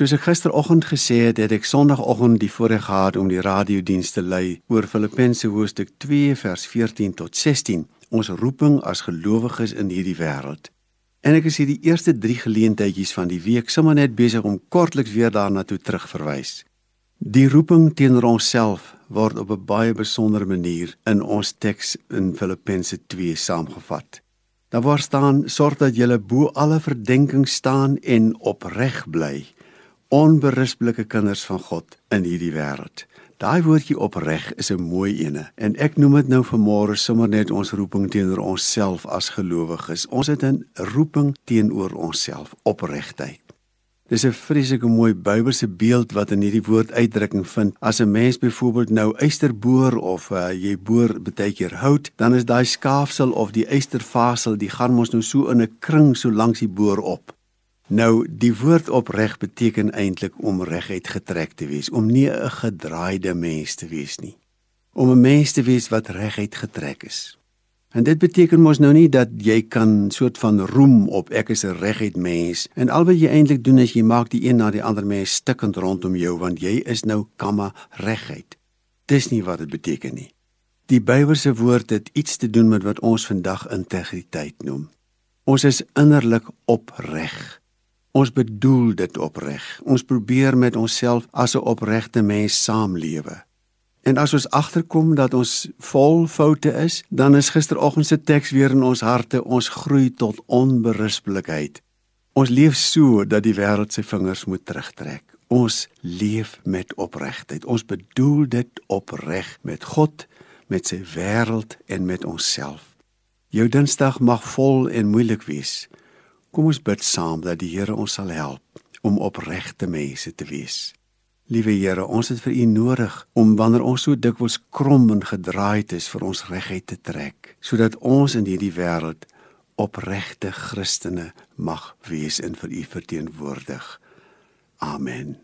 Soos ek gisteroggend gesê het, het ek Sondagoggend die voorreg gehad om die radiodiens te lei oor Filippense hoofstuk 2 vers 14 tot 16, ons roeping as gelowiges in hierdie wêreld. En ek is hier die eerste 3 geleentheidjies van die week sommer net besig om kortliks weer daarna toe terugverwys. Die roeping teenoor onsself word op 'n baie besondere manier in ons teks in Filippense 2 saamgevat. Daar word staan: "Sorg dat jy bo alle verdenking staan en opreg bly." Onberisplike kinders van God in hierdie wêreld. Daai woordjie opreg is 'n mooi ene en ek noem dit nou vanmôre sommer net ons roeping teenoor onsself as gelowiges. Ons het 'n roeping teenoor onsself, opregtheid. Dis 'n vreeslike mooi Bybelse beeld wat in hierdie woord uitdrukking vind. As 'n mens byvoorbeeld nou eysterboor of uh, jy boor baie keer hout, dan is daai skaafsel of die eysterfasel, die gaan mos nou so in 'n kring so langs die boor op. Nou die woord opreg beteken eintlik om reguit getrek te wees, om nie 'n gedraaide mens te wees nie. Om 'n mens te wees wat reguit getrek is. En dit beteken mos nou nie dat jy kan soort van roem op ek is 'n reguit mens en al wat jy eintlik doen is jy maak die een na die ander mens stikkend rondom jou want jy is nou kamma reguit. Dis nie wat dit beteken nie. Die Bybelse woord het iets te doen met wat ons vandag integriteit noem. Ons is innerlik opreg. Ons bedoel dit opreg. Ons probeer met onsself as 'n opregte mens saamlewe. En as ons agterkom dat ons vol foute is, dan is gisteroggend se teks weer in ons harte, ons groei tot onberispelikheid. Ons leef so dat die wêreld sy vingers moet terugtrek. Ons leef met opregtheid. Ons bedoel dit opreg met God, met sy wêreld en met onsself. Jou Dinsdag mag vol en moeilik wees. Kom ons bid saam dat die Here ons sal help om opregte mense te wees. Liewe Here, ons het vir U nodig om wanneer ons so dikwels krom en gedraaid is vir ons regheid te trek, sodat ons in hierdie wêreld opregte Christene mag wees en vir U verteenwoordig. Amen.